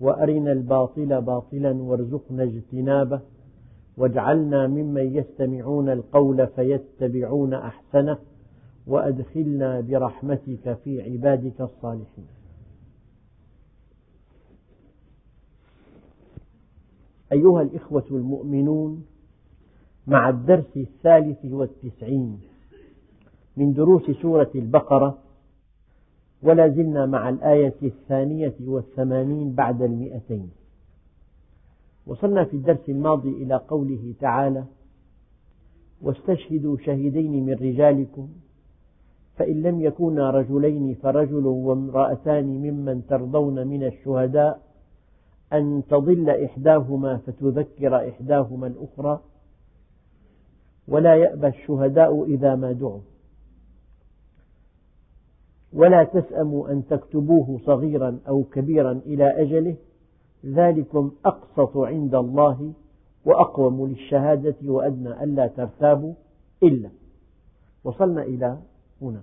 وأرنا الباطل باطلا وارزقنا اجتنابه واجعلنا ممن يستمعون القول فيتبعون أحسنه وأدخلنا برحمتك في عبادك الصالحين. أيها الإخوة المؤمنون مع الدرس الثالث والتسعين من دروس سورة البقرة ولا زلنا مع الآية الثانية والثمانين بعد المئتين. وصلنا في الدرس الماضي إلى قوله تعالى واستشهدوا شهدين من رجالكم فإن لم يكونا رجلين فرجل وامرأتان ممن ترضون من الشهداء أن تضل إحداهما فتذكر إحداهما الأخرى ولا يأبى الشهداء إذا ما دعوا. ولا تسأموا أن تكتبوه صغيرا أو كبيرا إلى أجله ذلكم أقسط عند الله وأقوم للشهادة وأدنى ألا ترتابوا إلا. وصلنا إلى هنا.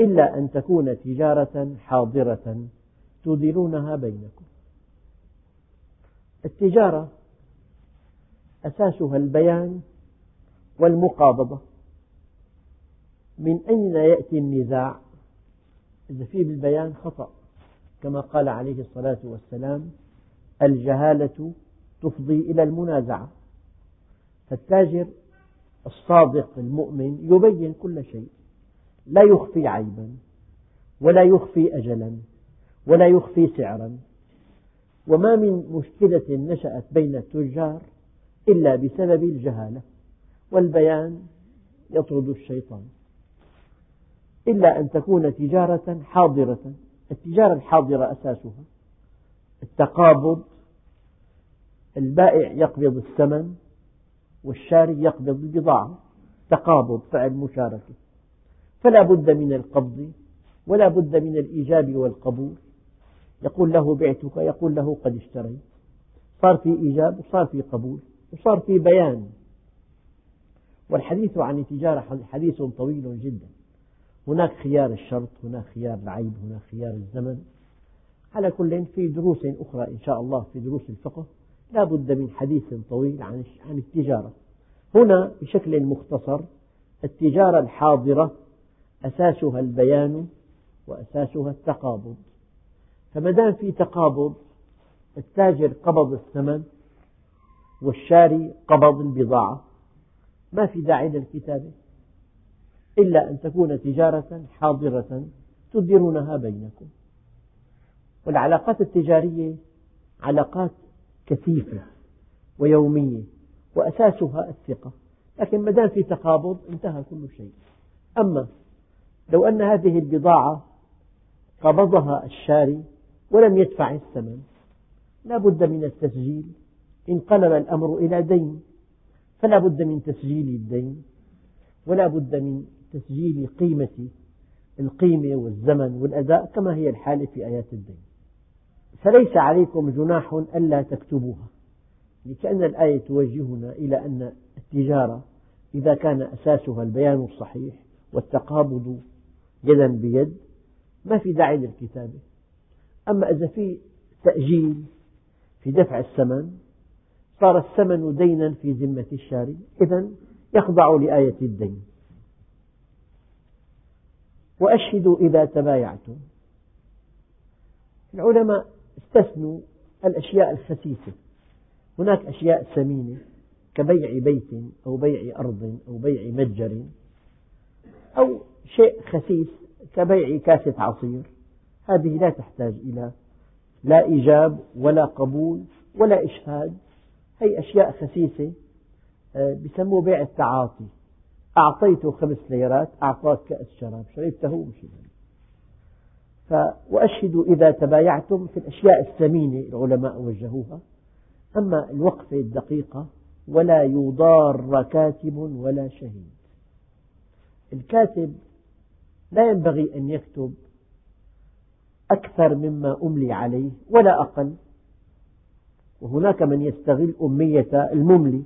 إلا أن تكون تجارة حاضرة تديرونها بينكم. التجارة أساسها البيان والمقابضة. من أين يأتي النزاع؟ إذا في بالبيان خطأ. كما قال عليه الصلاة والسلام الجهالة تفضي إلى المنازعة. فالتاجر الصادق المؤمن يبين كل شيء. لا يخفي عيبا ولا يخفي أجلا ولا يخفي سعرا. وما من مشكلة نشأت بين التجار إلا بسبب الجهالة والبيان يطرد الشيطان. إلا أن تكون تجارة حاضرة. التجارة الحاضرة أساسها التقابض البائع يقبض الثمن والشاري يقبض البضاعة. تقابض فعل مشاركة. فلا بد من القبض ولا بد من الإيجاب والقبول. يقول له بعتك يقول له قد اشتريت. صار في إيجاب وصار في قبول وصار في بيان. والحديث عن التجارة حديث طويل جدا. هناك خيار الشرط هناك خيار العيب هناك خيار الزمن. على كل في دروس أخرى إن شاء الله في دروس الفقه. لا بد من حديث طويل عن عن التجارة. هنا بشكل مختصر التجارة الحاضرة أساسها البيان وأساسها التقابض. فما دام في تقابض التاجر قبض الثمن والشاري قبض البضاعة. ما في داعي للكتابة؟ إلا أن تكون تجارة حاضرة تديرونها بينكم. والعلاقات التجارية علاقات كثيفة ويومية وأساسها الثقة لكن ما دام في تقابض انتهى كل شيء. أما لو أن هذه البضاعة قبضها الشاري ولم يدفع الثمن لا بد من التسجيل. انقلب الأمر إلى دين فلا بد من تسجيل الدين ولا بد من تسجيل قيمة القيمة والزمن والأداء كما هي الحالة في آيات الدين. فليس عليكم جناح ألا تكتبوها. لكأن الآية توجهنا إلى أن التجارة إذا كان أساسها البيان الصحيح والتقابض يدا بيد ما في داعي للكتابة. أما إذا في تأجيل في دفع الثمن صار الثمن دينا في ذمة الشاري إذا يخضع لآية الدين. وأشهدوا إذا تبايعتم. العلماء استثنوا الأشياء الخسيسة. هناك أشياء ثمينة كبيع بيت أو بيع أرض أو بيع متجر أو شيء خسيس كبيع كاسة عصير. هذه لا تحتاج إلى لا إيجاب ولا قبول ولا إشهاد. هي أشياء خسيسة يسموه بيع التعاطي. أعطيته خمس ليرات أعطاك كأس شراب شربته ومشي. وأشهدوا إذا تبايعتم في الأشياء الثمينة العلماء وجهوها. أما الوقفة الدقيقة ولا يضار كاتب ولا شهيد. الكاتب لا ينبغي أن يكتب أكثر مما أملي عليه ولا أقل. وهناك من يستغل أمية المملي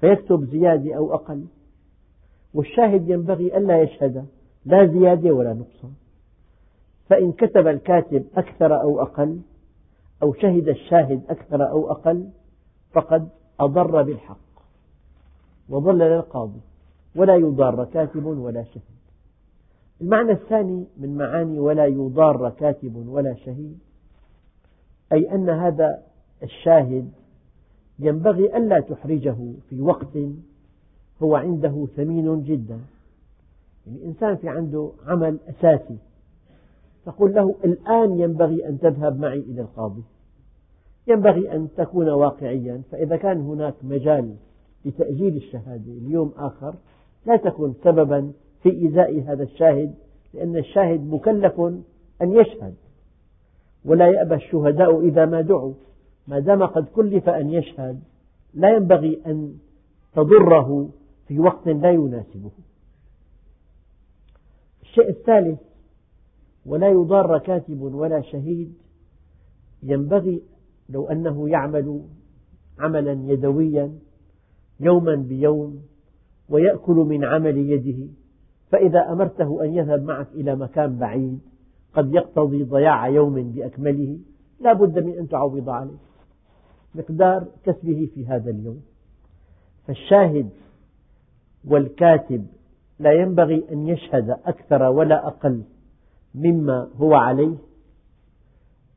فيكتب زيادة أو أقل. والشاهد ينبغي ألا يشهد لا زيادة ولا نقصان. فإن كتب الكاتب أكثر أو أقل أو شهد الشاهد أكثر أو أقل فقد أضر بالحق وضلل القاضي ولا يضار كاتب ولا شهيد. المعنى الثاني من معاني ولا يضار كاتب ولا شهيد أي أن هذا الشاهد ينبغي ألا تحرجه في وقت هو عنده ثمين جدا. يعني إنسان في عنده عمل أساسي. تقول له الآن ينبغي أن تذهب معي إلى القاضي. ينبغي أن تكون واقعيا. فإذا كان هناك مجال لتأجيل الشهادة ليوم آخر لا تكن سببا في إيذاء هذا الشاهد لأن الشاهد مكلف أن يشهد. ولا يأبى الشهداء إذا ما دعوا. ما دام قد كلف أن يشهد لا ينبغي أن تضره في وقت لا يناسبه. الشيء الثالث ولا يضار كاتب ولا شهيد ينبغي لو أنه يعمل عملا يدويا يوما بيوم ويأكل من عمل يده فإذا أمرته أن يذهب معك إلى مكان بعيد قد يقتضي ضياع يوم بأكمله لا بد من أن تعوض عليه. مقدار كسبه في هذا اليوم. فالشاهد والكاتب لا ينبغي أن يشهد أكثر ولا أقل مما هو عليه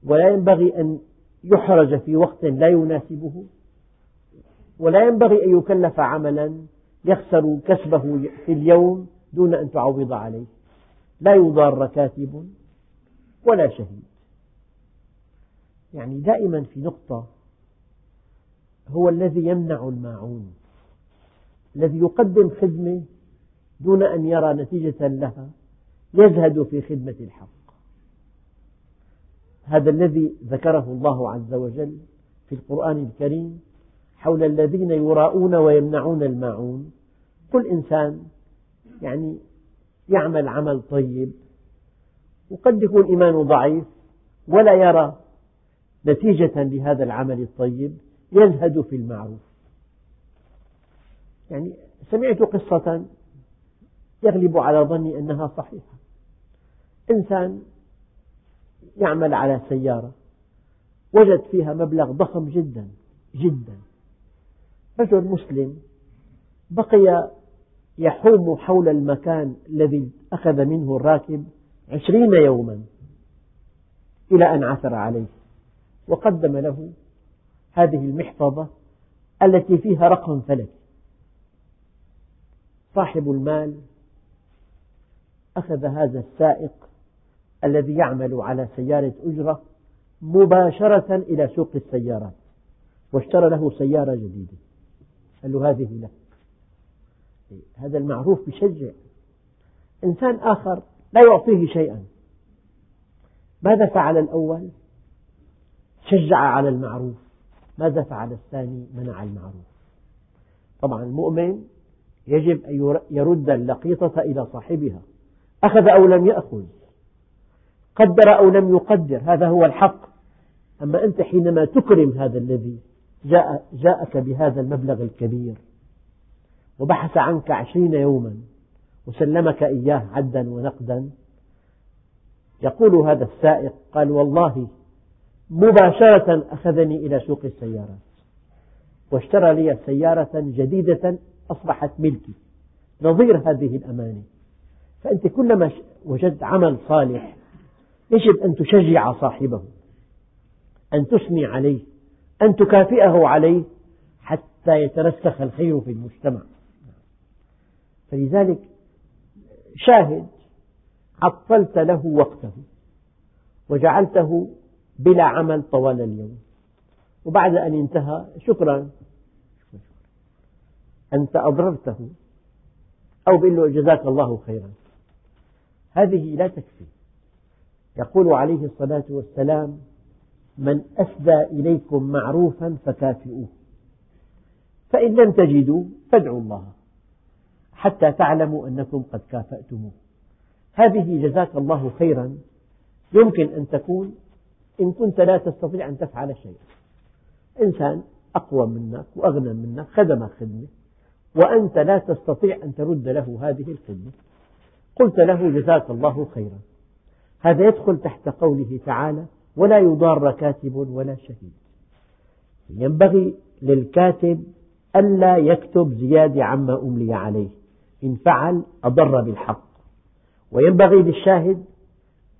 ولا ينبغي أن يحرج في وقت لا يناسبه ولا ينبغي أن يكلف عملا يخسر كسبه في اليوم دون أن تعوض عليه. لا يضار كاتب ولا شهيد. يعني دائما في نقطة هو الذي يمنع الماعون. الذي يقدم خدمة دون أن يرى نتيجة لها يزهد في خدمة الحق. هذا الذي ذكره الله عز وجل في القرآن الكريم حول الذين يراءون ويمنعون الماعون. كل إنسان يعني يعمل عمل طيب وقد يكون إيمانه ضعيف ولا يرى نتيجة لهذا العمل الطيب يزهد في المعروف. يعني سمعت قصة يغلب على ظني أنها صحيحة. إنسان يعمل على سيارة وجد فيها مبلغ ضخم جدا جدا. رجل مسلم بقي يحوم حول المكان الذي أخذ منه الراكب عشرين يوما إلى أن عثر عليه وقدم له هذه المحفظة التي فيها رقم فلكي صاحب المال أخذ هذا السائق الذي يعمل على سيارة أجرة مباشرة إلى سوق السيارات واشترى له سيارة جديدة. قال له هذه لك هذا المعروف بشجع. إنسان آخر لا يعطيه شيئا. ماذا فعل الأول؟ شجع على المعروف. ماذا فعل الثاني؟ منع المعروف. طبعا المؤمن يجب أن يرد اللقيطة إلى صاحبها. أخذ أو لم يأخذ. قدر أو لم يقدر هذا هو الحق. أما أنت حينما تكرم هذا الذي جاء جاءك بهذا المبلغ الكبير وبحث عنك عشرين يوما وسلمك إياه عدا ونقدا يقول هذا السائق قال والله مباشرة أخذني إلى سوق السيارات واشترى لي سيارة جديدة أصبحت ملكي. نظير هذه الأمانة فأنت كلما وجدت عمل صالح يجب أن تشجع صاحبه. أن تثني عليه. أن تكافئه عليه. حتى يترسخ الخير في المجتمع. فلذلك شاهد عطلت له وقته. وجعلته بلا عمل طوال اليوم. وبعد أن انتهى شكرا. أنت أضررته. أو بقول له جزاك الله خيرا. هذه لا تكفي. يقول عليه الصلاة والسلام من أسدى إليكم معروفا فكافئوه. فإن لم تجدوا فادعوا الله حتى تعلموا أنكم قد كافأتموه. هذه جزاك الله خيرا. يمكن أن تكون إن كنت لا تستطيع أن تفعل شيئا. إنسان أقوى منك وأغنى منك خدمك خدمة. وأنت لا تستطيع أن ترد له هذه الخدمة. قلت له جزاك الله خيرا. هذا يدخل تحت قوله تعالى ولا يضار كاتب ولا شهيد. ينبغي للكاتب ألا يكتب زيادة عما أملي عليه. إن فعل أضر بالحق. وينبغي للشاهد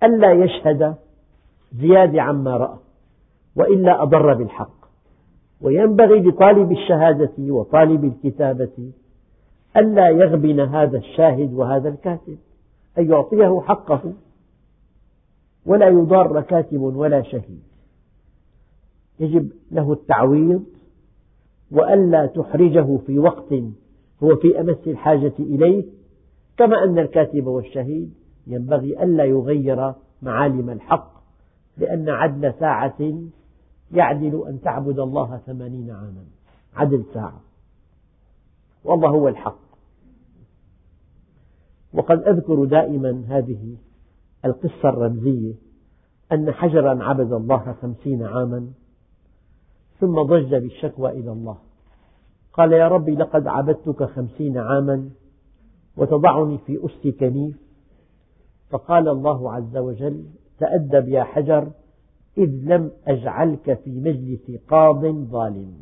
ألا يشهد زيادة عما رأى. وإلا أضر بالحق. وينبغي لطالب الشهادة وطالب الكتابة ألا يغبن هذا الشاهد وهذا الكاتب أن يعطيه حقه ولا يضار كاتب ولا شهيد. يجب له التعويض وألا تحرجه في وقت هو في أمس الحاجة إليه كما أن الكاتب والشهيد ينبغي ألا يغير معالم الحق لأن عدل ساعة يعدل أن تعبد الله ثمانين عاما. عدل ساعة. والله هو الحق. وقد أذكر دائما هذه القصة الرمزية أن حجرا عبد الله خمسين عاما ثم ضج بالشكوى إلى الله. قال يا رب لقد عبدتك خمسين عاما وتضعني في أس كنيف فقال الله عز وجل تأدب يا حجر إذ لم أجعلك في مجلس قاض ظالم.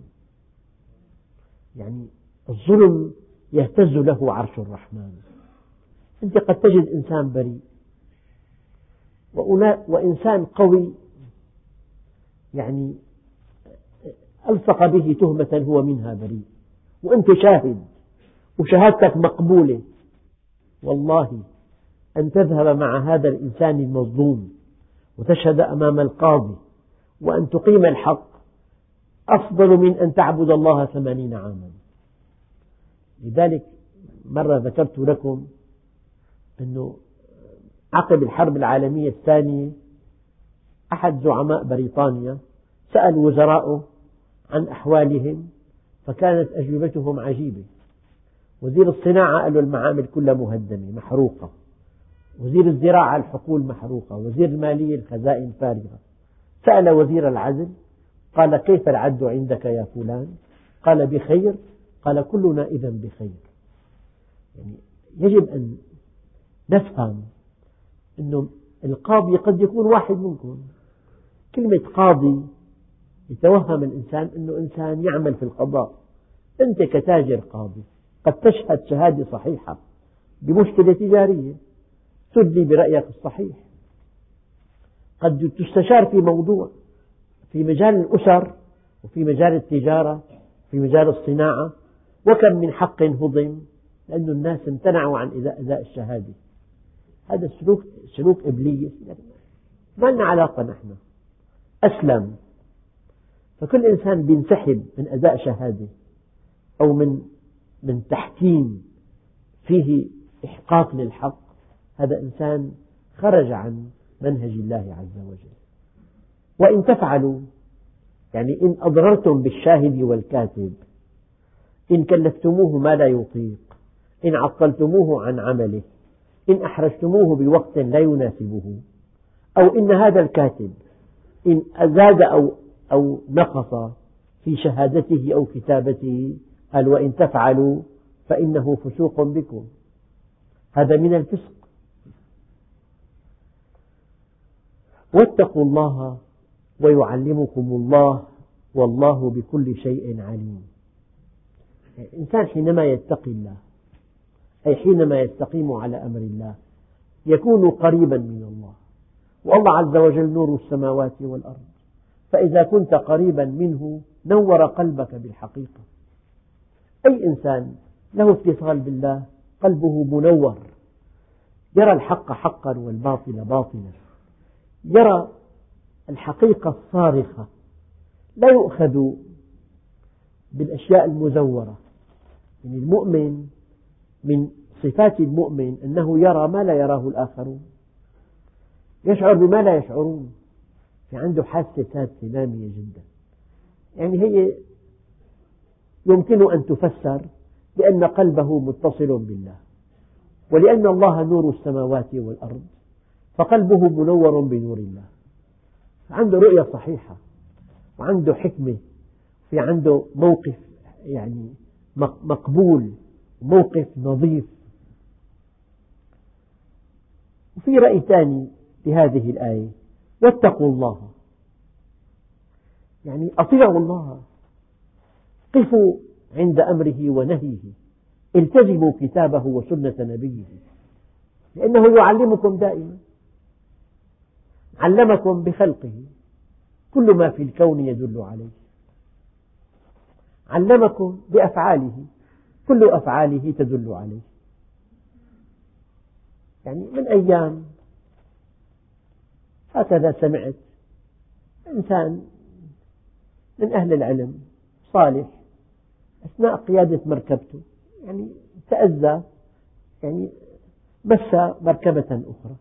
يعني الظلم يهتز له عرش الرحمن. أنت قد تجد إنسان بريء. وإنسان قوي يعني ألصق به تهمة هو منها بريء. وأنت شاهد وشهادتك مقبولة. والله أن تذهب مع هذا الإنسان المظلوم. وتشهد أمام القاضي وأن تقيم الحق أفضل من أن تعبد الله ثمانين عاما. لذلك مرة ذكرت لكم أنه عقب الحرب العالمية الثانية أحد زعماء بريطانيا سأل وزراءه عن أحوالهم فكانت أجوبتهم عجيبة. وزير الصناعة قال له المعامل كلها مهدمة محروقة. وزير الزراعة الحقول محروقة وزير المالية الخزائن فارغة. سأل وزير العدل قال كيف العد عندك يا فلان؟ قال بخير قال كلنا إذا بخير. يعني يجب أن نفهم أن القاضي قد يكون واحد منكم. كلمة قاضي يتوهم الإنسان أنه إنسان يعمل في القضاء. أنت كتاجر قاضي قد تشهد شهادة صحيحة بمشكلة تجارية. تدلي برأيك الصحيح. قد تستشار في موضوع في مجال الأسر وفي مجال التجارة في مجال الصناعة وكم من حق هضم لأن الناس امتنعوا عن أداء الشهادة. هذا سلوك سلوك إبليس. ما لنا علاقة نحن. أسلم. فكل إنسان بينسحب من أداء شهادة أو من من تحكيم فيه إحقاق للحق هذا إنسان خرج عن منهج الله عز وجل. وإن تفعلوا يعني إن أضررتم بالشاهد والكاتب إن كلفتموه ما لا يطيق إن عطلتموه عن عمله إن أحرجتموه بوقت لا يناسبه أو إن هذا الكاتب إن زاد أو, أو نقص في شهادته أو كتابته قال وإن تفعلوا فإنه فسوق بكم. هذا من الفسق. واتقوا الله ويعلمكم الله والله بكل شيء عليم. الإنسان حينما يتقي الله أي حينما يستقيم على أمر الله يكون قريبا من الله. والله عز وجل نور السماوات والأرض. فإذا كنت قريبا منه نور قلبك بالحقيقة. أي إنسان له اتصال بالله قلبه منور. يرى الحق حقا والباطل باطلا. يرى الحقيقة الصارخة لا يؤخذ بالأشياء المزورة. يعني المؤمن من صفات المؤمن أنه يرى ما لا يراه الآخرون. يشعر بما لا يشعرون. في عنده حاسة سادسة نامية جدا. يعني هي يمكن أن تفسر بأن قلبه متصل بالله. ولأن الله نور السماوات والأرض. فقلبه منور بنور الله. عنده رؤية صحيحة وعنده حكمة في عنده موقف يعني مقبول موقف نظيف. وفي رأي ثاني لهذه الآية واتقوا الله. يعني أطيعوا الله. قفوا عند أمره ونهيه. التزموا كتابه وسنة نبيه. لأنه يعلمكم دائما. علمكم بخلقه. كل ما في الكون يدل عليه. علمكم بأفعاله. كل أفعاله تدل عليه. يعني من أيام هكذا سمعت إنسان من أهل العلم صالح أثناء قيادة مركبته يعني تأذى يعني مس مركبة أخرى.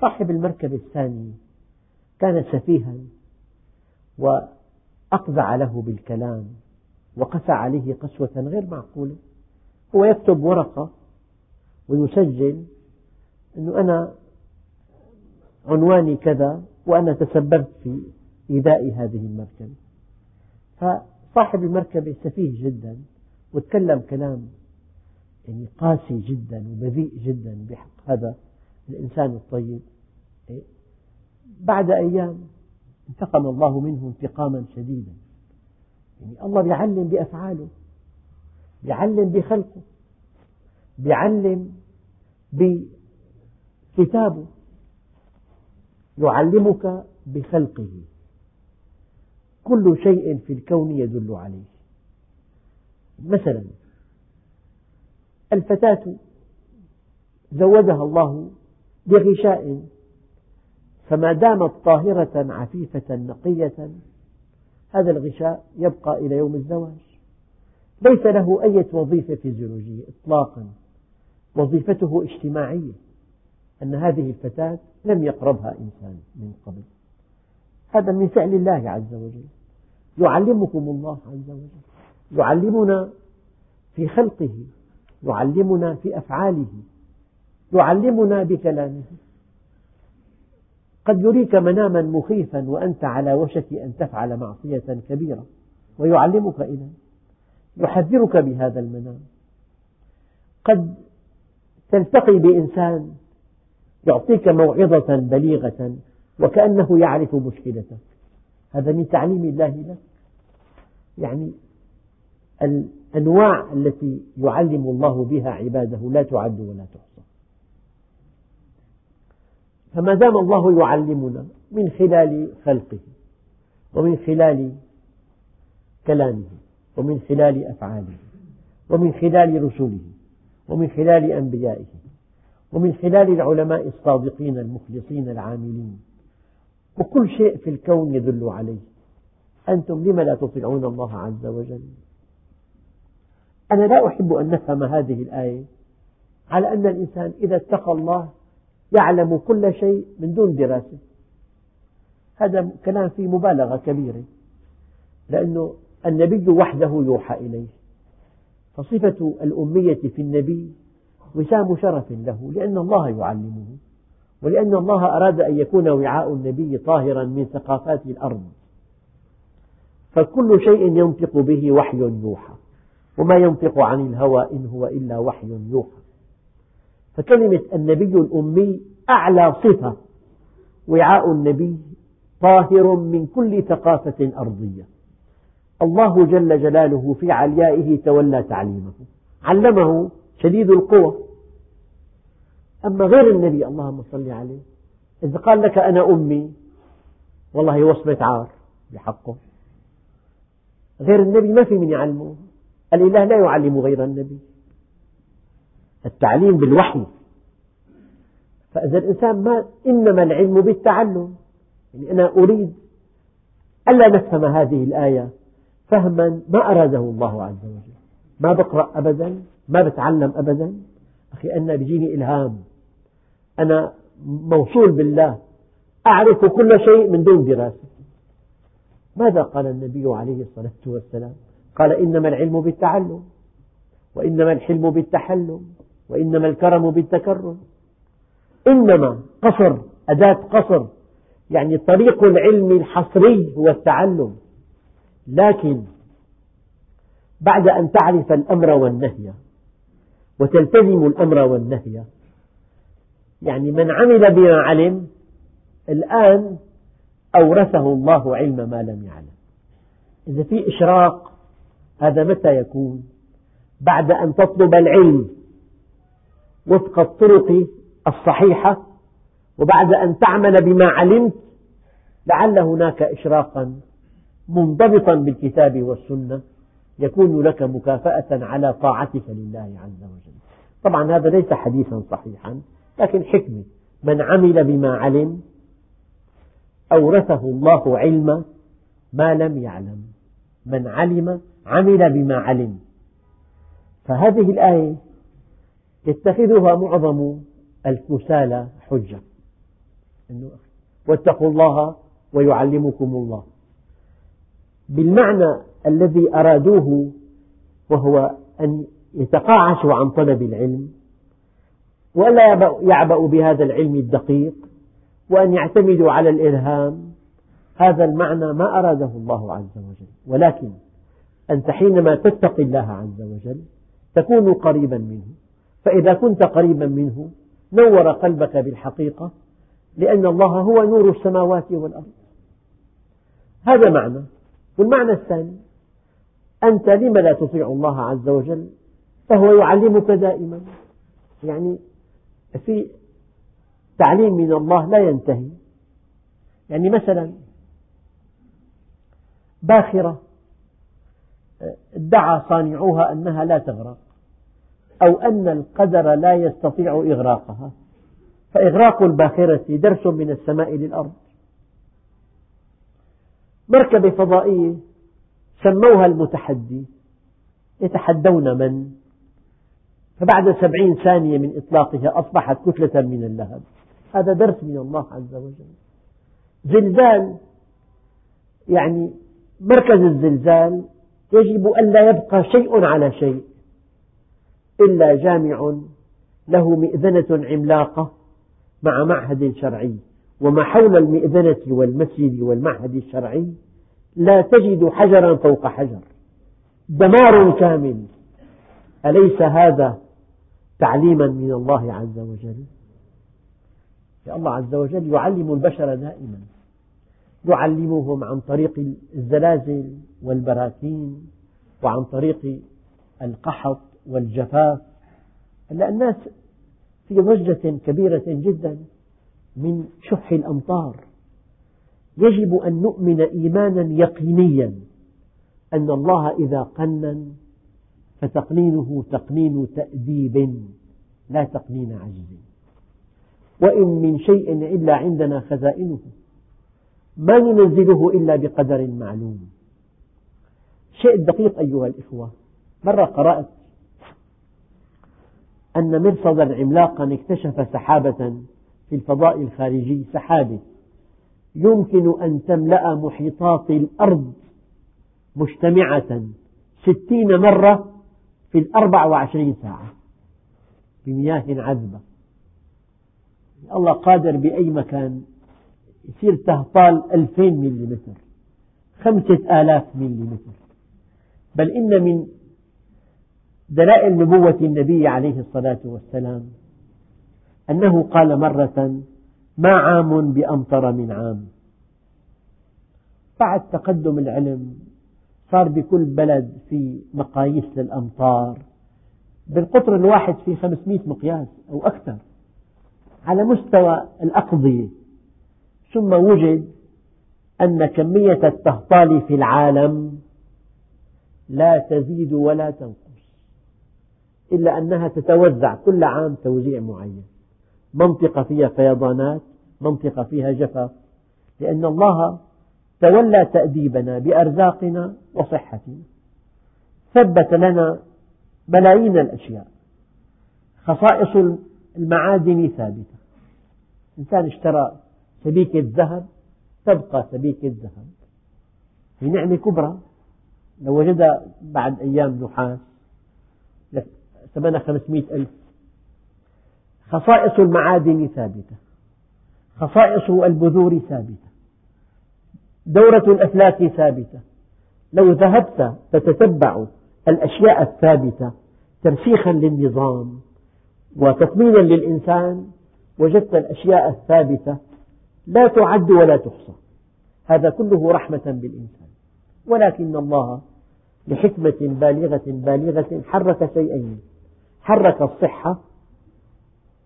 صاحب المركبة الثانية كان سفيها وأقذع له بالكلام وقسى عليه قسوة غير معقولة. هو يكتب ورقة ويسجل أنه أنا عنواني كذا وأنا تسببت في إيذاء هذه المركبة فصاحب المركبة سفيه جدا وتكلم كلام يعني قاسي جدا وبذيء جدا بحق هذا الإنسان الطيب. إيه؟ بعد أيام انتقم الله منه انتقاما شديدا. يعني الله يعلم بأفعاله يعلم بخلقه يعلم بكتابه. يعلمك بخلقه. كل شيء في الكون يدل عليه. مثلا الفتاة زودها الله بغشاء. فما دامت طاهرة عفيفة نقية هذا الغشاء يبقى إلى يوم الزواج. ليس له أي وظيفة فيزيولوجية إطلاقا. وظيفته اجتماعية أن هذه الفتاة لم يقربها إنسان من قبل. هذا من فعل الله عز وجل. يعلمكم الله عز وجل. يعلمنا في خلقه يعلمنا في أفعاله. يعلمنا بكلامه. قد يريك مناما مخيفا وأنت على وشك أن تفعل معصية كبيرة ويعلمك إذا يحذرك بهذا المنام. قد تلتقي بإنسان يعطيك موعظة بليغة وكأنه يعرف مشكلتك. هذا من تعليم الله لك. يعني الأنواع التي يعلم الله بها عباده لا تعد ولا تحصى فما دام الله يعلمنا من خلال خلقه ومن خلال كلامه ومن خلال أفعاله ومن خلال رسله ومن خلال أنبيائه ومن خلال العلماء الصادقين المخلصين العاملين وكل شيء في الكون يدل عليه. أنتم لم لا تطيعون الله عز وجل؟ أنا لا أحب أن نفهم هذه الآية على أن الإنسان إذا اتقى الله يعلم كل شيء من دون دراسة. هذا كلام فيه مبالغة كبيرة لأن النبي وحده يوحى إليه. فصفة الأمية في النبي وسام شرف له لأن الله يعلمه ولأن الله أراد أن يكون وعاء النبي طاهرا من ثقافات الأرض. فكل شيء ينطق به وحي يوحى وما ينطق عن الهوى إن هو إلا وحي يوحى. فكلمة النبي الأمي أعلى صفة. وعاء النبي طاهر من كل ثقافة أرضية. الله جل جلاله في عليائه تولى تعليمه. علمه شديد القوى أما غير النبي اللهم صل عليه. إذا قال لك أنا أمي والله وصمة عار بحقه. غير النبي ما في من يعلمه. الإله لا يعلم غير النبي. التعليم بالوحي. فإذا الإنسان ما إنما العلم بالتعلم. يعني أنا أريد ألا نفهم هذه الآية فهما ما أراده الله عز وجل. ما بقرأ أبدا ما بتعلم أبدا. أخي أنا بيجيني إلهام. أنا موصول بالله. أعرف كل شيء من دون دراسة. ماذا قال النبي عليه الصلاة والسلام؟ قال إنما العلم بالتعلم وإنما الحلم بالتحلم. وإنما الكرم بالتكرم. إنما قصر أداة قصر يعني طريق العلم الحصري هو التعلم. لكن بعد أن تعرف الأمر والنهي وتلتزم الأمر والنهي يعني من عمل بما علم الآن أورثه الله علم ما لم يعلم. إذا في إشراق هذا متى يكون؟ بعد أن تطلب العلم. وفق الطرق الصحيحة وبعد أن تعمل بما علمت لعل هناك إشراقا منضبطا بالكتاب والسنة يكون لك مكافأة على طاعتك لله عز وجل. طبعا هذا ليس حديثا صحيحا لكن حكمة. من عمل بما علم أورثه الله علم ما لم يعلم. من علم عمل بما علم. فهذه الآية يتخذها معظم الكسالى حجة. واتقوا الله ويعلمكم الله. بالمعنى الذي أرادوه وهو أن يتقاعسوا عن طلب العلم ولا يعبأ بهذا العلم الدقيق وأن يعتمدوا على الإلهام. هذا المعنى ما أراده الله عز وجل. ولكن أنت حينما تتقي الله عز وجل تكون قريبا منه. فإذا كنت قريبا منه نور قلبك بالحقيقة لأن الله هو نور السماوات والأرض. هذا معنى. والمعنى الثاني أنت لم لا تطيع الله عز وجل؟ فهو يعلمك دائما. يعني في تعليم من الله لا ينتهي. يعني مثلا باخرة ادعى صانعوها أنها لا تغرق. أو أن القدر لا يستطيع إغراقها. فإغراق الباخرة درس من السماء للأرض. مركبة فضائية سموها المتحدي. يتحدون من؟ فبعد سبعين ثانية من إطلاقها أصبحت كتلة من اللهب. هذا درس من الله عز وجل. زلزال يعني مركز الزلزال يجب أن لا يبقى شيء على شيء. إلا جامع له مئذنة عملاقة مع معهد شرعي. وما حول المئذنة والمسجد والمعهد الشرعي لا تجد حجرا فوق حجر. دمار كامل. أليس هذا تعليما من الله عز وجل؟ الله عز وجل يعلم البشر دائما. يعلمهم عن طريق الزلازل والبراكين وعن طريق القحط والجفاف. الناس في ضجة كبيرة جدا من شح الأمطار. يجب أن نؤمن إيمانا يقينيا أن الله إذا قنن فتقنينه تقنين تأديب لا تقنين عجز. وإن من شيء إلا عندنا خزائنه ما ننزله إلا بقدر معلوم. شيء دقيق أيها الإخوة مرة قرأت أن مرصدا عملاقا اكتشف سحابة في الفضاء الخارجي سحابة. يمكن أن تملأ محيطات الأرض مجتمعة ستين مرة في الأربع وعشرين ساعة بمياه عذبة. الله قادر بأي مكان يصير تهطال ألفين مليمتر خمسة آلاف مليمتر. بل إن من دلائل نبوة النبي عليه الصلاة والسلام أنه قال مرة ما عام بأمطر من عام. بعد تقدم العلم صار بكل بلد في مقاييس للأمطار بالقطر الواحد في 500 مقياس أو أكثر على مستوى الأقضية. ثم وجد أن كمية التهطال في العالم لا تزيد ولا تنقص. إلا أنها تتوزع كل عام توزيع معين. منطقة فيها فيضانات منطقة فيها جفاف. لأن الله تولى تأديبنا بأرزاقنا وصحتنا. ثبت لنا ملايين الأشياء. خصائص المعادن ثابتة. إنسان اشترى سبيكة ذهب تبقى سبيكة ذهب هي نعمة كبرى. لو وجدها بعد أيام نحاس ثمنها خمسمائة ألف. خصائص المعادن ثابتة. خصائص البذور ثابتة. دورة الأفلاك ثابتة. لو ذهبت تتتبع الأشياء الثابتة ترسيخا للنظام وتطمينا للإنسان وجدت الأشياء الثابتة لا تعد ولا تحصى. هذا كله رحمة بالإنسان. ولكن الله لحكمة بالغة بالغة حرك شيئين. حرك الصحة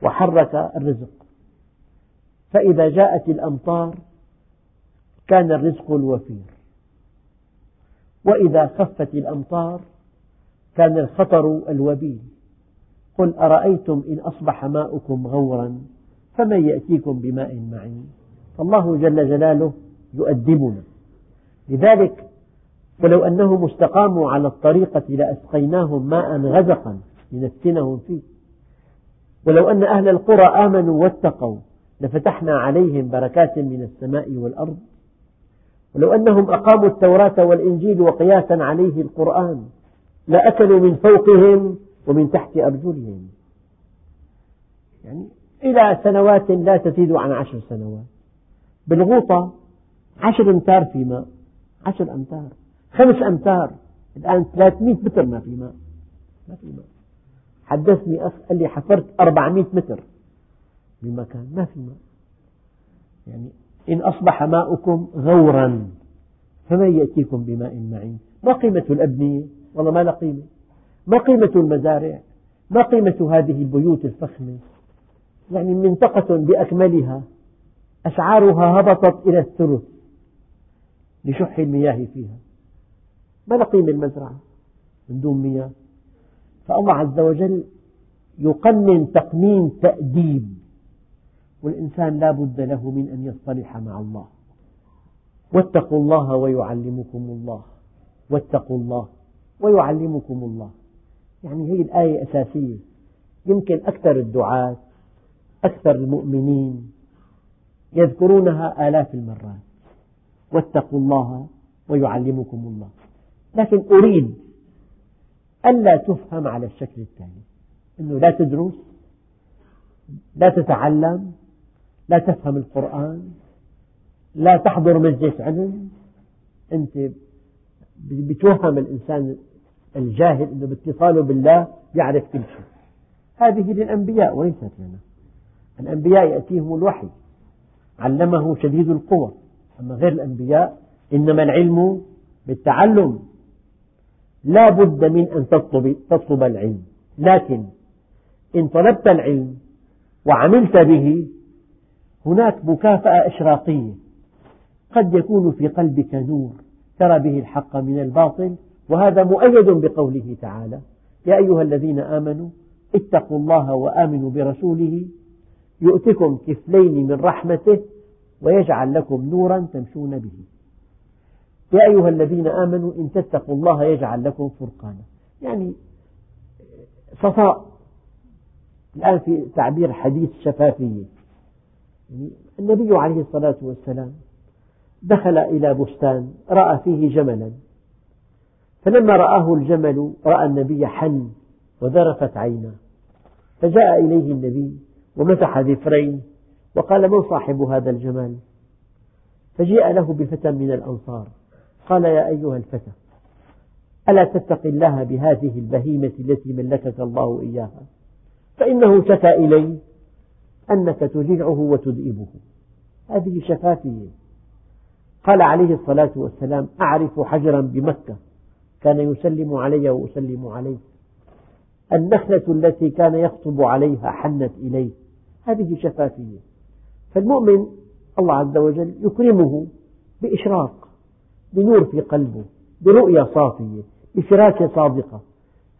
وحرك الرزق. فإذا جاءت الأمطار كان الرزق الوفير. وإذا خفت الأمطار كان الخطر الوبيل. قل أرأيتم إن أصبح ماؤكم غورا فمن يأتيكم بماء معين؟ فالله جل جلاله يؤدبنا. لذلك ولو أنهم استقاموا على الطريقة لأسقيناهم ماء غدقا لنفتنهم فيه. ولو أن أهل القرى آمنوا واتقوا لفتحنا عليهم بركات من السماء والأرض. ولو أنهم أقاموا التوراة والإنجيل وقياسا عليه القرآن لأكلوا من فوقهم ومن تحت أرجلهم. يعني إلى سنوات لا تزيد عن عشر سنوات. بالغوطة عشر أمتار في ماء. عشر أمتار. خمس أمتار. الآن 300 متر ما في ماء. ما في ماء. حدثني أخ قال لي حفرت 400 متر بمكان ما في ماء. يعني إن أصبح ماؤكم غورا فمن يأتيكم بماء معين؟ ما قيمة الأبنية؟ والله ما لها قيمة. ما قيمة المزارع؟ ما قيمة هذه البيوت الفخمة؟ يعني منطقة بأكملها أسعارها هبطت إلى الثلث لشح المياه فيها. ما لها قيمة المزرعة؟ من دون مياه. فالله عز وجل يقنن تقنين تأديب والإنسان لا بد له من أن يصطلح مع الله. واتقوا الله ويعلمكم الله. واتقوا الله ويعلمكم الله. يعني هي الآية أساسية. يمكن أكثر الدعاة أكثر المؤمنين يذكرونها آلاف المرات. واتقوا الله ويعلمكم الله. لكن أريد ألا تفهم على الشكل التالي. أنه لا تدرس لا تتعلم لا تفهم القرآن لا تحضر مجلس علم. أنت بتوهم الإنسان الجاهل أنه باتصاله بالله يعرف كل شيء. هذه للأنبياء وليست لنا. الأنبياء يأتيهم الوحي علمه شديد القوى أما غير الأنبياء إنما العلم بالتعلم. لا بد من أن تطلب, تطلب العلم. لكن إن طلبت العلم وعملت به هناك مكافأة إشراقية. قد يكون في قلبك نور ترى به الحق من الباطل وهذا مؤيد بقوله تعالى يا أيها الذين آمنوا اتقوا الله وآمنوا برسوله يؤتكم كفلين من رحمته ويجعل لكم نورا تمشون به. يا أيها الذين آمنوا إن تتقوا الله يجعل لكم فرقانا. يعني صفاء الآن في تعبير حديث شفافية يعني النبي عليه الصلاة والسلام دخل إلى بستان رأى فيه جملا. فلما رآه الجمل رأى النبي حن وذرفت عيناه. فجاء إليه النبي ومسح ذفرين وقال من صاحب هذا الجمال؟ فجيء له بفتى من الأنصار. قال يا أيها الفتى ألا تتق الله بهذه البهيمة التي ملكك الله إياها؟ فإنه شكى إلي أنك تجيعه وتذئبه. هذه شفافية. قال عليه الصلاة والسلام أعرف حجرا بمكة. كان يسلم علي وأسلم عليه. النخلة التي كان يخطب عليها حنت إليه. هذه شفافية. فالمؤمن الله عز وجل يكرمه بإشراق. بنور في قلبه برؤية صافية بفراسة صادقة.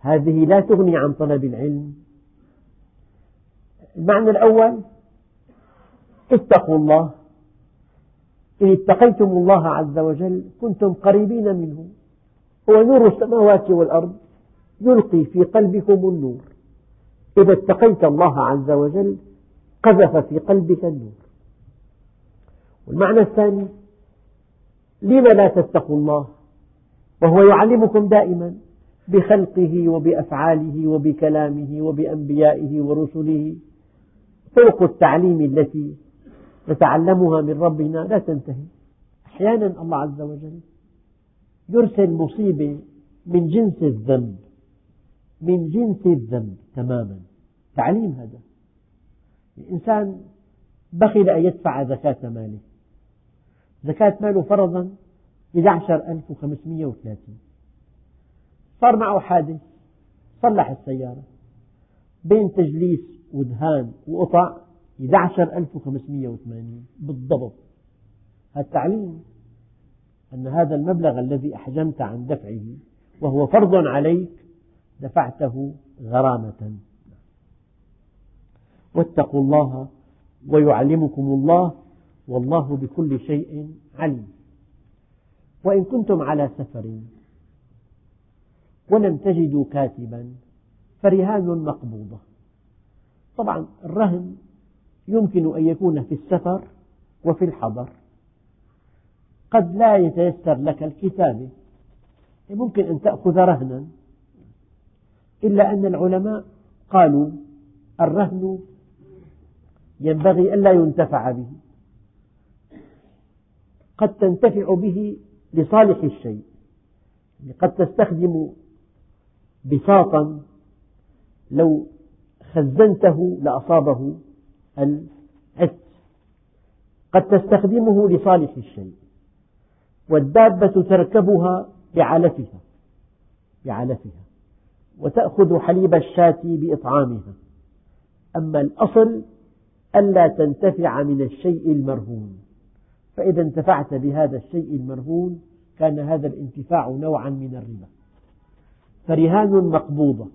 هذه لا تغني عن طلب العلم. المعنى الأول اتقوا الله. إن اتقيتم الله عز وجل كنتم قريبين منه. هو نور السماوات والأرض يلقي في قلبكم النور. إذا اتقيت الله عز وجل قذف في قلبك النور. والمعنى الثاني لم لا تتقوا الله؟ وهو يعلمكم دائما بخلقه وبأفعاله وبكلامه وبأنبيائه ورسله. طرق التعليم التي نتعلمها من ربنا لا تنتهي. أحيانا الله عز وجل يرسل مصيبة من جنس الذنب من جنس الذنب تماما. تعليم هذا. الإنسان بخل أن يدفع زكاة ماله. زكاة ماله فرضا 11530 صار معه حادث صلح السيارة. بين تجليس ودهان وقطع 11580 بالضبط. التعليم أن هذا المبلغ الذي أحجمت عن دفعه وهو فرض عليك دفعته غرامة. واتقوا الله ويعلمكم الله والله بكل شيء عليم. وإن كنتم على سفر ولم تجدوا كاتبا فرهان مقبوضة. طبعا الرهن يمكن أن يكون في السفر وفي الحضر. قد لا يتيسر لك الكتابة ممكن أن تأخذ رهنا. إلا أن العلماء قالوا الرهن ينبغي ألا ينتفع به. قد تنتفع به لصالح الشيء قد تستخدم بساطا لو خزنته لأصابه العت قد تستخدمه لصالح الشيء والدابة تركبها بعلفها بعلفها وتأخذ حليب الشاة بإطعامها. أما الأصل ألا تنتفع من الشيء المرهون. فإذا انتفعت بهذا الشيء المرهون كان هذا الانتفاع نوعا من الربا. فرهان مقبوضة.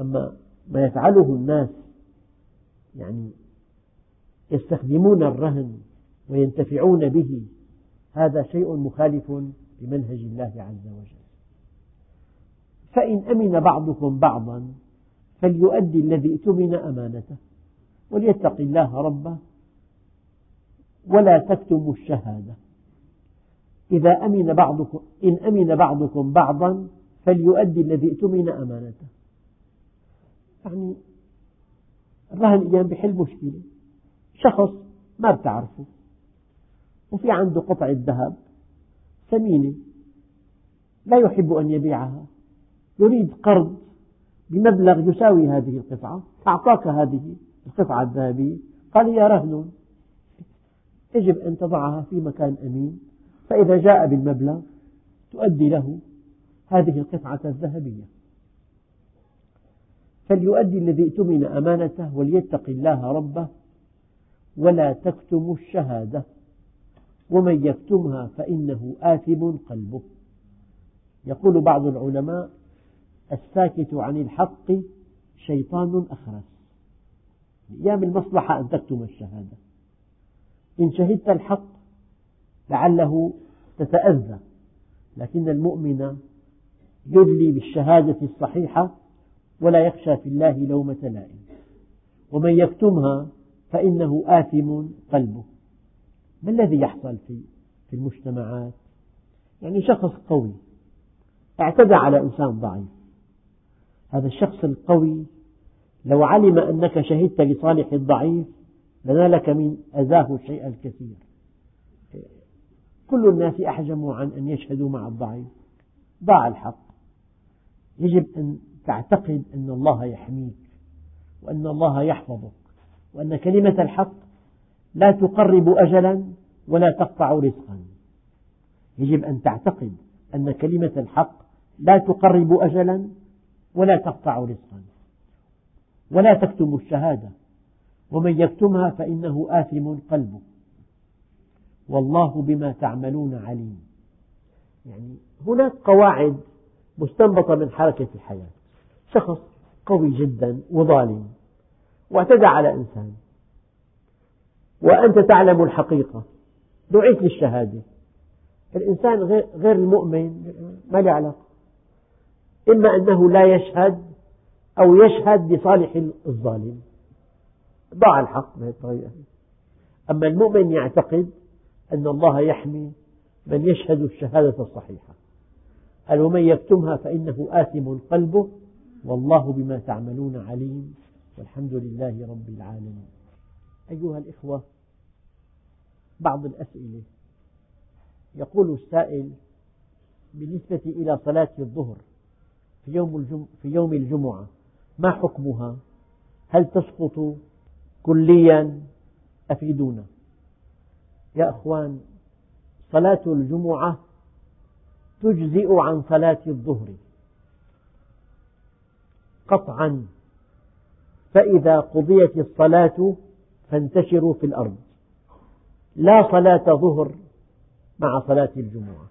أما ما يفعله الناس يعني يستخدمون الرهن وينتفعون به هذا شيء مخالف لمنهج الله عز وجل. فإن أمن بعضكم بعضا فليؤدي الذي اؤتمن أمانته وليتق الله ربه ولا تكتموا الشهادة. إذا أمن بعضكم إن أمن بعضكم بعضا فليؤدي الذي اؤتمن أمانته. يعني الرهن أيام بحل مشكلة. شخص ما بتعرفه. وفي عنده قطعة ذهب ثمينة. لا يحب أن يبيعها. يريد قرض بمبلغ يساوي هذه القطعة. أعطاك هذه القطعة الذهبية. قال هي رهن يجب أن تضعها في مكان أمين فإذا جاء بالمبلغ تؤدي له هذه القطعة الذهبية. فليؤدي الذي اؤتمن أمانته وليتق الله ربه ولا تكتموا الشهادة ومن يكتمها فإنه آثم قلبه. يقول بعض العلماء الساكت عن الحق شيطان أخرس. أيام المصلحة أن تكتم الشهادة. إن شهدت الحق لعله تتأذى. لكن المؤمن يدلي بالشهادة الصحيحة ولا يخشى في الله لومة لائم. ومن يكتمها فإنه آثم قلبه. ما الذي يحصل في في المجتمعات؟ يعني شخص قوي اعتدى على إنسان ضعيف. هذا الشخص القوي لو علم أنك شهدت لصالح الضعيف لنالك من أذاه الشيء الكثير. كل الناس أحجموا عن أن يشهدوا مع الضعيف. ضاع الحق. يجب أن تعتقد أن الله يحميك وأن الله يحفظك وأن كلمة الحق لا تقرب أجلا ولا تقطع رزقا. يجب أن تعتقد أن كلمة الحق لا تقرب أجلا ولا تقطع رزقا. ولا تكتم الشهادة. ومن يكتمها فإنه آثم قلبه. والله بما تعملون عليم. يعني هناك قواعد مستنبطة من حركة الحياة. شخص قوي جدا وظالم واعتدى على إنسان. وأنت تعلم الحقيقة. دعيت للشهادة. الإنسان غير المؤمن ما له علاقة. إما أنه لا يشهد أو يشهد لصالح الظالم. ضاع الحق بهذه الطريقة. أما المؤمن يعتقد أن الله يحمي من يشهد الشهادة الصحيحة. قال ومن يكتمها فإنه آثم قلبه والله بما تعملون عليم. والحمد لله رب العالمين. أيها الإخوة بعض الأسئلة. يقول السائل بالنسبة إلى صلاة الظهر في يوم, في يوم الجمعة ما حكمها؟ هل تسقط كليا أفيدونا. يا أخوان صلاة الجمعة تجزئ عن صلاة الظهر. قطعا فإذا قضيت الصلاة فانتشروا في الأرض. لا صلاة ظهر مع صلاة الجمعة.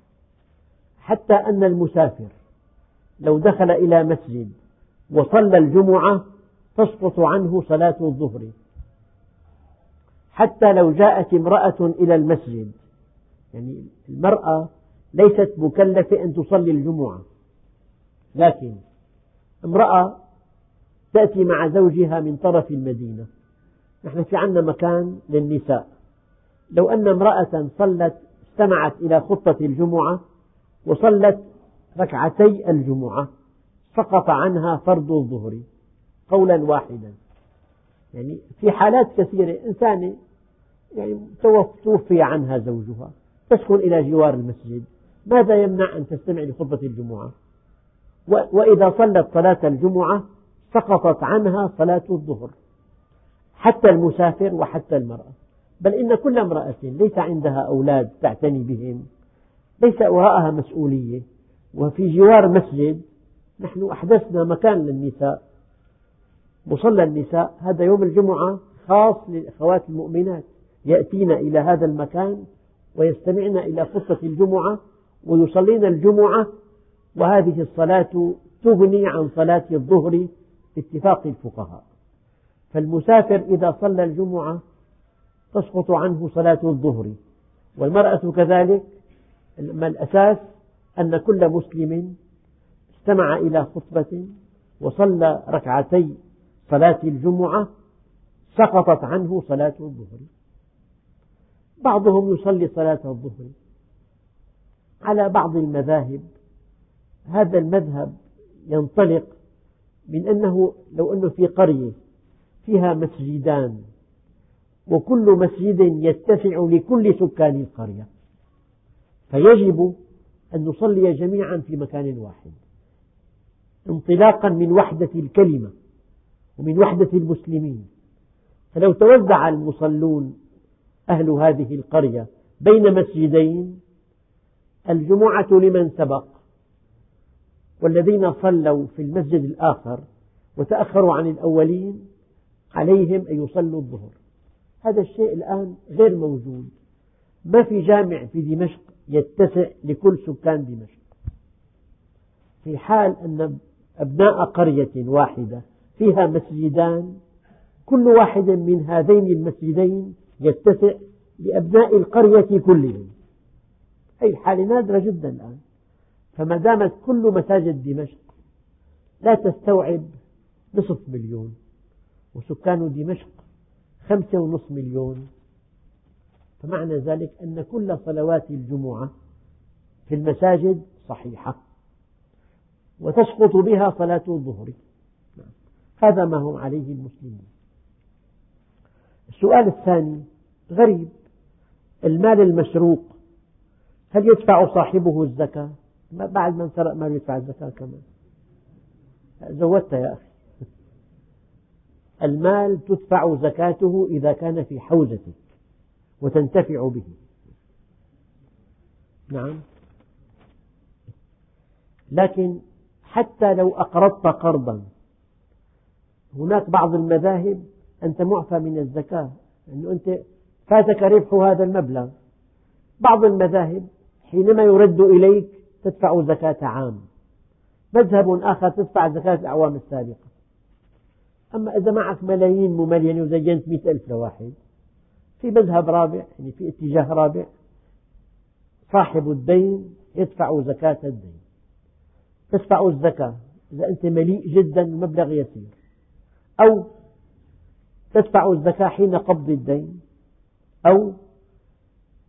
حتى أن المسافر لو دخل إلى مسجد وصلى الجمعة تسقط عنه صلاة الظهر. حتى لو جاءت امرأة إلى المسجد. يعني المرأة ليست مكلفة أن تصلي الجمعة. لكن امرأة تأتي مع زوجها من طرف المدينة. نحن في عندنا مكان للنساء. لو أن امرأة صلت استمعت إلى خطة الجمعة وصلت ركعتي الجمعة سقط عنها فرض الظهر قولا واحدا. يعني في حالات كثيرة إنسانة يعني توفي عنها زوجها تسكن إلى جوار المسجد ماذا يمنع أن تستمع لخطبة الجمعة؟ وإذا صلت صلاة الجمعة سقطت عنها صلاة الظهر حتى المسافر وحتى المرأة. بل إن كل امرأة ليس عندها أولاد تعتني بهم ليس وراءها مسؤولية. وفي جوار مسجد نحن أحدثنا مكان للنساء مصلى النساء هذا يوم الجمعة خاص للأخوات المؤمنات يأتين إلى هذا المكان ويستمعن إلى خطة الجمعة ويصلين الجمعة وهذه الصلاة تغني عن صلاة الظهر باتفاق الفقهاء. فالمسافر إذا صلى الجمعة تسقط عنه صلاة الظهر والمرأة كذلك أما الأساس؟ أن كل مسلم استمع إلى خطبة وصلى ركعتي صلاة الجمعة سقطت عنه صلاة الظهر. بعضهم يصلي صلاة الظهر. على بعض المذاهب هذا المذهب ينطلق من أنه لو أنه في قرية فيها مسجدان وكل مسجد يتسع لكل سكان القرية فيجب أن نصلي جميعا في مكان واحد انطلاقا من وحدة الكلمة. ومن وحدة المسلمين. فلو توزع المصلون أهل هذه القرية بين مسجدين الجمعة لمن سبق والذين صلوا في المسجد الآخر وتأخروا عن الأولين عليهم أن يصلوا الظهر. هذا الشيء الآن غير موجود. ما في جامع في دمشق يتسع لكل سكان دمشق. في حال أن أبناء قرية واحدة فيها مسجدان كل واحد من هذين المسجدين يتسع لأبناء القرية كلهم. هذه الحالة نادرة جدا الآن. فما دامت كل مساجد دمشق لا تستوعب نصف مليون وسكان دمشق خمسة ونصف مليون. فمعنى ذلك أن كل صلوات الجمعة في المساجد صحيحة وتسقط بها صلاة الظهر. هذا ما هم عليه المسلمون. السؤال الثاني غريب. المال المسروق هل يدفع صاحبه الزكاة؟ بعد من سرق مال يدفع الزكاة كمان. زودت يا أخي. المال تدفع زكاته إذا كان في حوزتك وتنتفع به. نعم. لكن حتى لو أقرضت قرضا هناك بعض المذاهب أنت معفى من الزكاة أنه أنت فاتك ربح هذا المبلغ. بعض المذاهب حينما يرد إليك تدفع زكاة عام. مذهب آخر تدفع زكاة الأعوام السابقة. أما إذا معك ملايين مملينة وزينت مئة ألف لواحد في مذهب رابع يعني في اتجاه رابع صاحب الدين يدفع زكاة الدين. تدفع الزكاة. إذا أنت مليء جدا المبلغ يسير. أو تدفع الزكاة حين قبض الدين أو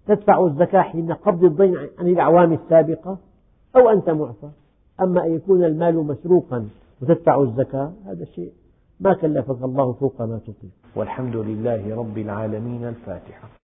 تدفع الزكاة حين قبض الدين عن الأعوام السابقة أو أنت معفى. أما أن يكون المال مسروقا وتدفع الزكاة هذا شيء ما كلفك الله فوق ما تطيق. والحمد لله رب العالمين الفاتحة.